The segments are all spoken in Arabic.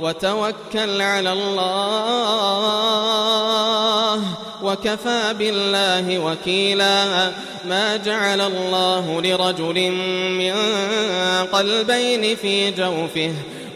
وتوكل على الله وكفى بالله وكيلا ما جعل الله لرجل من قلبين في جوفه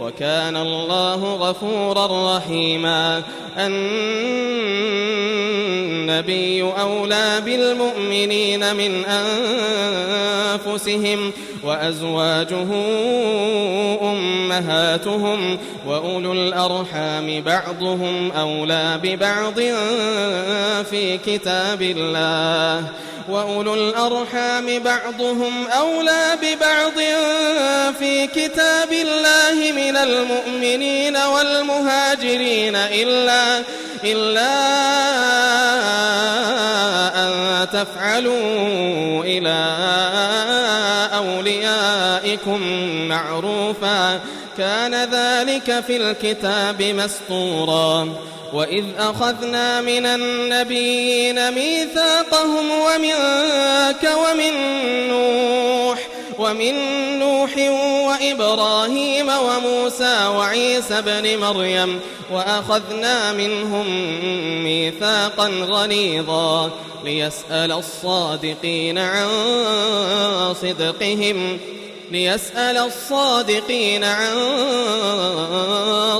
وكان الله غفورا رحيما. النبي أولى بالمؤمنين من أنفسهم وأزواجه أمهاتهم وأولو الأرحام بعضهم أولى ببعض في كتاب الله وأولو الأرحام بعضهم أولى ببعض في كتاب الله من المؤمنين والمهاجرين إلا إلا أن تفعلوا إلى أوليائكم معروفا. كان ذلك في الكتاب مسطورا. وإذ أخذنا من النبيين ميثاقهم ومنك ومن نوح ومن نوح وإبراهيم وموسى وعيسى بن مريم وأخذنا منهم ميثاقا غليظا ليسأل الصادقين عن صدقهم ليسأل الصادقين عن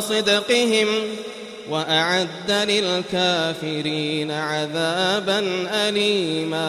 صدقهم وأعد للكافرين عذابا أليما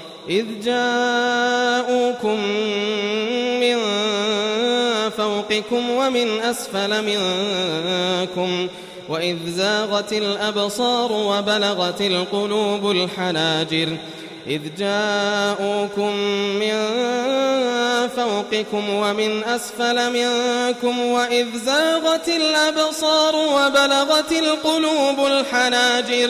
إذ جاءوكم من فوقكم ومن أسفل منكم وإذ زاغت الأبصار وبلغت القلوب الحناجر إذ جاءوكم من فوقكم ومن أسفل منكم وإذ زاغت الأبصار وبلغت القلوب الحناجر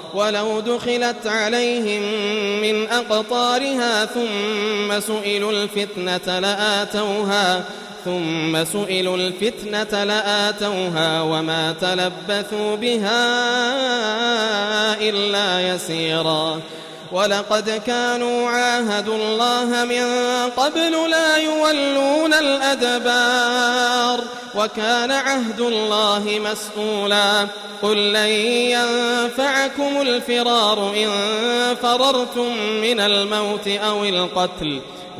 ولو دخلت عليهم من أقطارها ثم سئلوا الفتنة لآتوها ثم سئلوا الفتنة لآتوها وما تلبثوا بها إلا يسيرا. ولقد كانوا عاهدوا الله من قبل لا يولون الأدبار وكان عهد الله مسؤولا قل لن ينفعكم الفرار إن فررتم من الموت أو القتل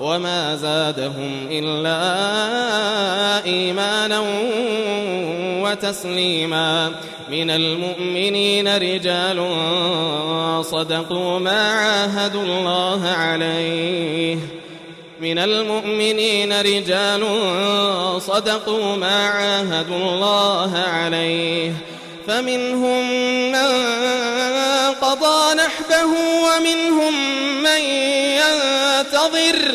وما زادهم إلا إيمانا وتسليما من المؤمنين رجال صدقوا ما عاهدوا الله عليه من المؤمنين رجال صدقوا ما عاهدوا الله عليه فمنهم من قضى نحبه ومنهم من ينتظر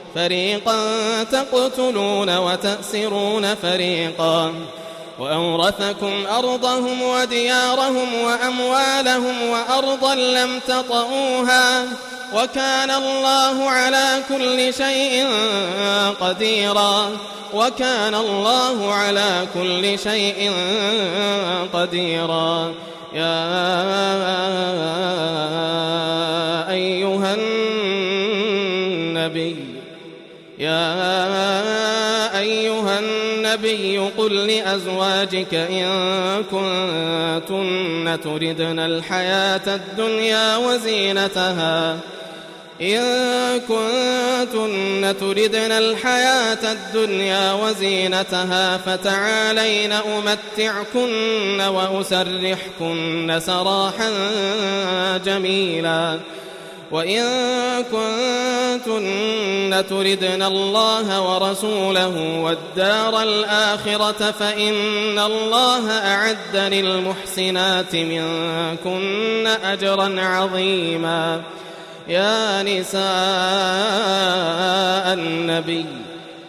فريقا تقتلون وتأسرون فريقا وأورثكم أرضهم وديارهم وأموالهم وأرضا لم تطئوها وكان الله على كل شيء قديرا وكان الله على كل شيء قديرا يا أيها النبي يا أيها النبي قل لأزواجك إن كنتن تردن الحياة الدنيا وزينتها. إن كنتن تردن الحياة الدنيا وزينتها فتعالين أمتعكن وأسرحكن سراحا جميلا. وإن كنتن تردن الله ورسوله والدار الآخرة فإن الله أعد للمحسنات منكن أجرا عظيما. يا نساء النبي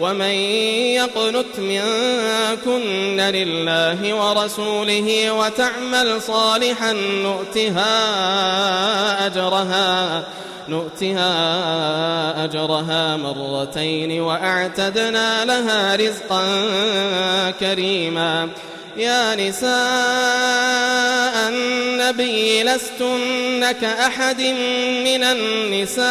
ومن يقنت منكن لله ورسوله وتعمل صالحا نؤتها أجرها نؤتها أجرها مرتين وأعتدنا لها رزقا كريما. يا نساء النبي لستن كأحد من النساء.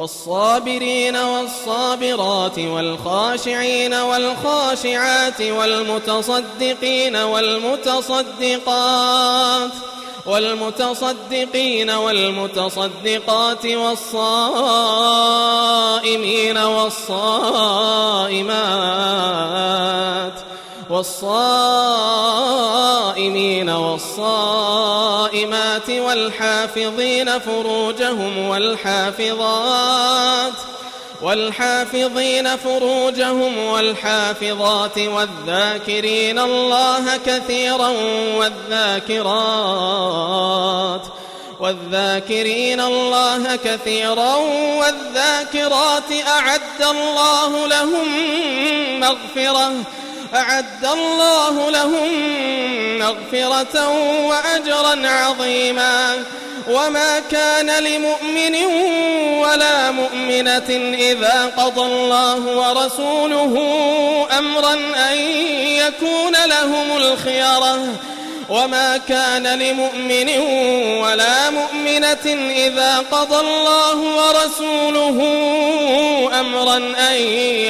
والصابرين والصابرات والخاشعين والخاشعات والمتصدقين والمتصدقات والمتصدقين والمتصدقات والصائمين والصائمات والصائمين والصائمات والحافظين فروجهم والحافظات والحافظين فروجهم والحافظات والذاكرين الله كثيرا والذاكرات والذاكرين الله كثيرا والذاكرات أعد الله لهم مغفرة أعد الله لهم مغفرة وأجرا عظيما. وما كان لمؤمن ولا مؤمنة إذا قضى الله ورسوله أمرا أن يكون لهم الخيرة. وما كان لمؤمن ولا مؤمنة إذا قضى الله ورسوله أمرا أن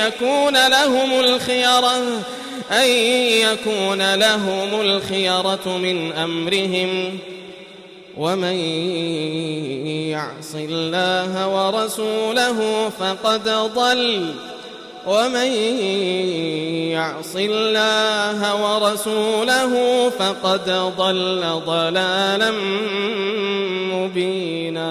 يكون لهم الخيرة. أن يكون لهم الخيرة من أمرهم ومن يعص الله ورسوله فقد ضل ومن يعص الله ورسوله فقد ضل ضلالا مبينا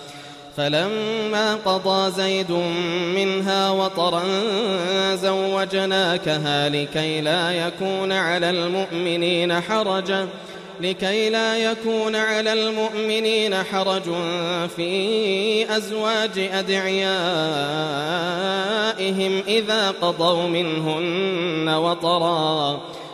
فلما قضى زيد منها وطرا زوجناكها لكي لا يكون على المؤمنين حرج لكي لا يكون على المؤمنين حرج في أزواج أدعيائهم إذا قضوا منهن وطرا.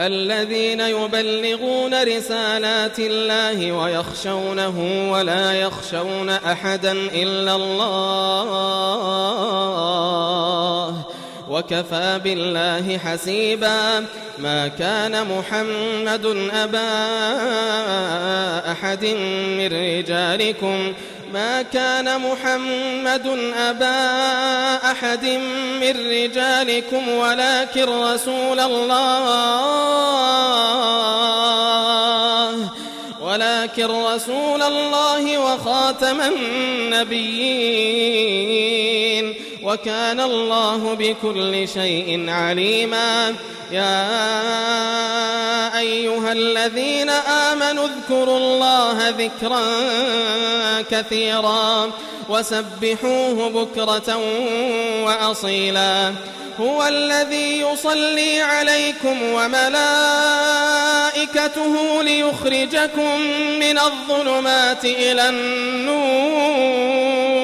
الذين يبلغون رسالات الله ويخشونه ولا يخشون أحدا إلا الله وكفى بالله حسيبا ما كان محمد أبا أحد من رجالكم ما كان محمد أبا أحد من رجالكم ولكن رسول الله ولكن رسول الله وخاتم النبيين. وكان الله بكل شيء عليما. يا أيها الذين آمنوا اذكروا الله ذكرا كثيرا وسبحوه بكرة وأصيلا. هو الذي يصلي عليكم وملائكته ليخرجكم من الظلمات إلى النور.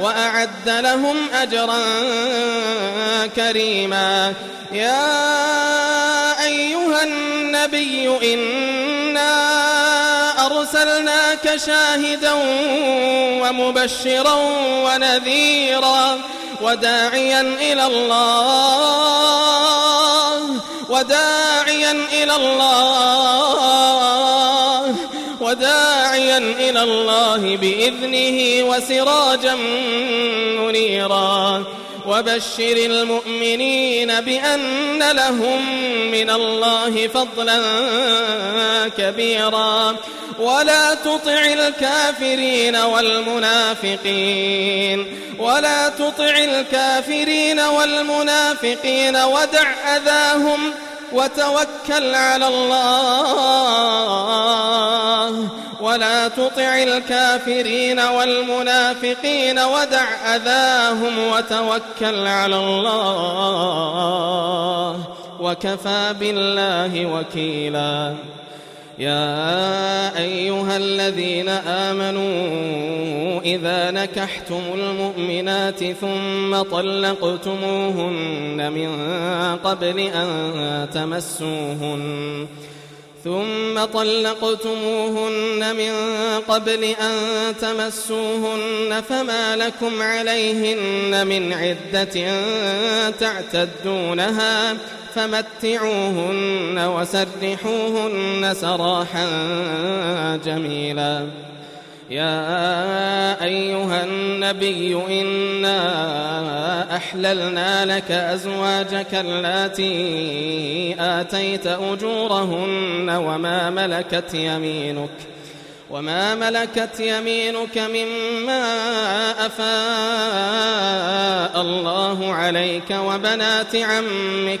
وأعد لهم أجرا كريما. يا أيها النبي إنا أرسلناك شاهدا ومبشرا ونذيرا وداعيا إلى الله وداعيا إلى الله. وداعيا إلى الله بإذنه وسراجا منيرا. وبشر المؤمنين بأن لهم من الله فضلا كبيرا. ولا تطع الكافرين والمنافقين. ولا تطع الكافرين والمنافقين ودع أذاهم وتوكل على الله ولا تطع الكافرين والمنافقين ودع أذاهم وتوكل على الله وكفى بالله وكيلا يا أيها الذين آمنوا إذا نكحتم المؤمنات ثم طلقتموهن من قبل أن تمسوهن ثم طلقتموهن من قبل أن تمسوهن فما لكم عليهن من عدة تعتدونها فمتعوهن وسرحوهن سراحا جميلا يا أيها النبي إنا أحللنا لك أزواجك التي آتيت أجورهن وما ملكت يمينك وما ملكت يمينك مما أفاء الله عليك وبنات عمك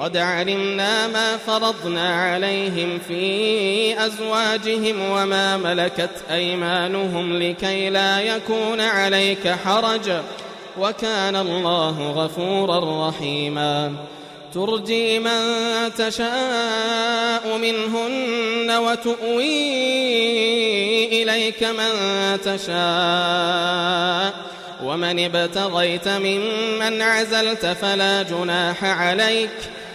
قد علمنا ما فرضنا عليهم في أزواجهم وما ملكت أيمانهم لكي لا يكون عليك حرج. وكان الله غفورا رحيما. ترجي من تشاء منهن وتؤوي إليك من تشاء. ومن ابتغيت ممن عزلت فلا جناح عليك.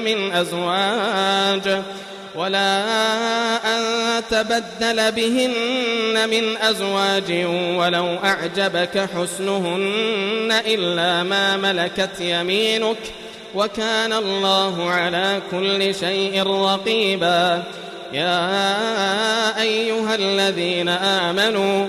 من أزواج ولا أن تبدل بهن من أزواج ولو أعجبك حسنهن إلا ما ملكت يمينك وكان الله على كل شيء رقيبا. يا أيها الذين آمنوا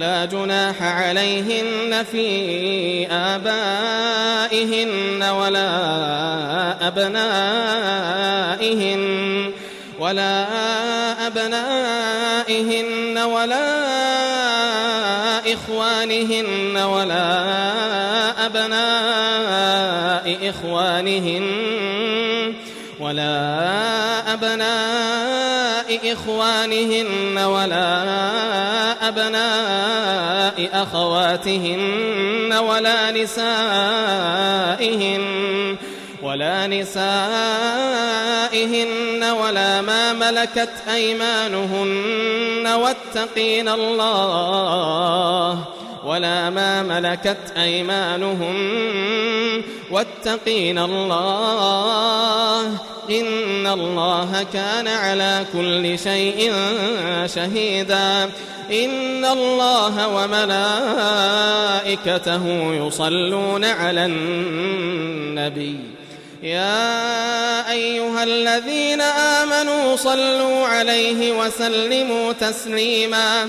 لا جناح عليهن في آبائهن ولا أبنائهن ولا أبنائهن ولا إخوانهن ولا أبناء إخوانهن ولا أبناء إخوانهن ولا أبناء أخواتهن ولا نسائهن ولا نسائهن ولا ما ملكت أيمانهن واتقين الله ولا ما ملكت أيمانهم واتقين الله إن الله كان على كل شيء شهيدا. إن الله وملائكته يصلون على النبي. يا أيها الذين آمنوا صلوا عليه وسلموا تسليماً.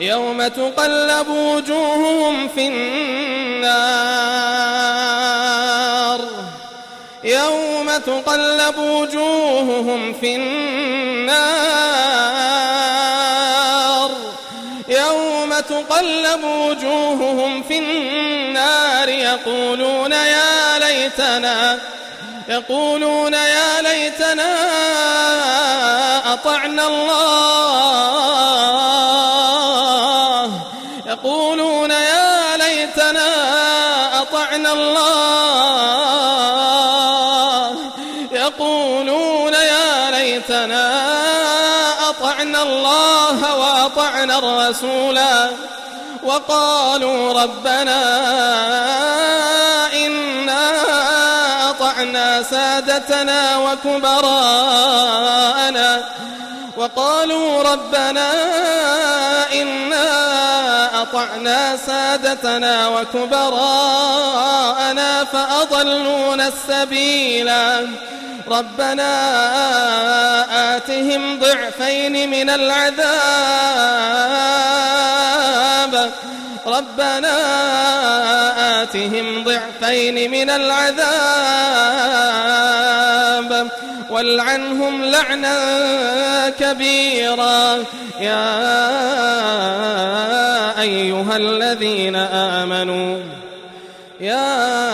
يوم تقلب وجوههم في النار. يوم تقلب وجوههم في النار. يوم تقلب وجوههم في النار. يقولون يا ليتنا يقولون يا ليتنا أطعنا الله. وأطعنا الرسولا وقالوا ربنا إنا أطعنا سادتنا وكبراءنا وقالوا ربنا إنا أطعنا سادتنا وكبراءنا فأضلونا السبيلا ربنا آتهم ضعفين من العذاب. ربنا آتهم ضعفين من العذاب. والعنهم لعنا كبيرا. يا أيها الذين آمنوا يا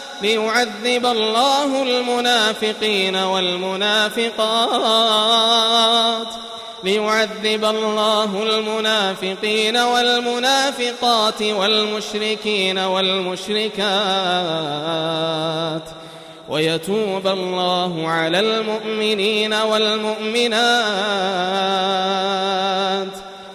ليعذب الله المنافقين والمنافقات. ليعذب الله المنافقين والمنافقات والمشركين والمشركات. ويتوب الله على المؤمنين والمؤمنات.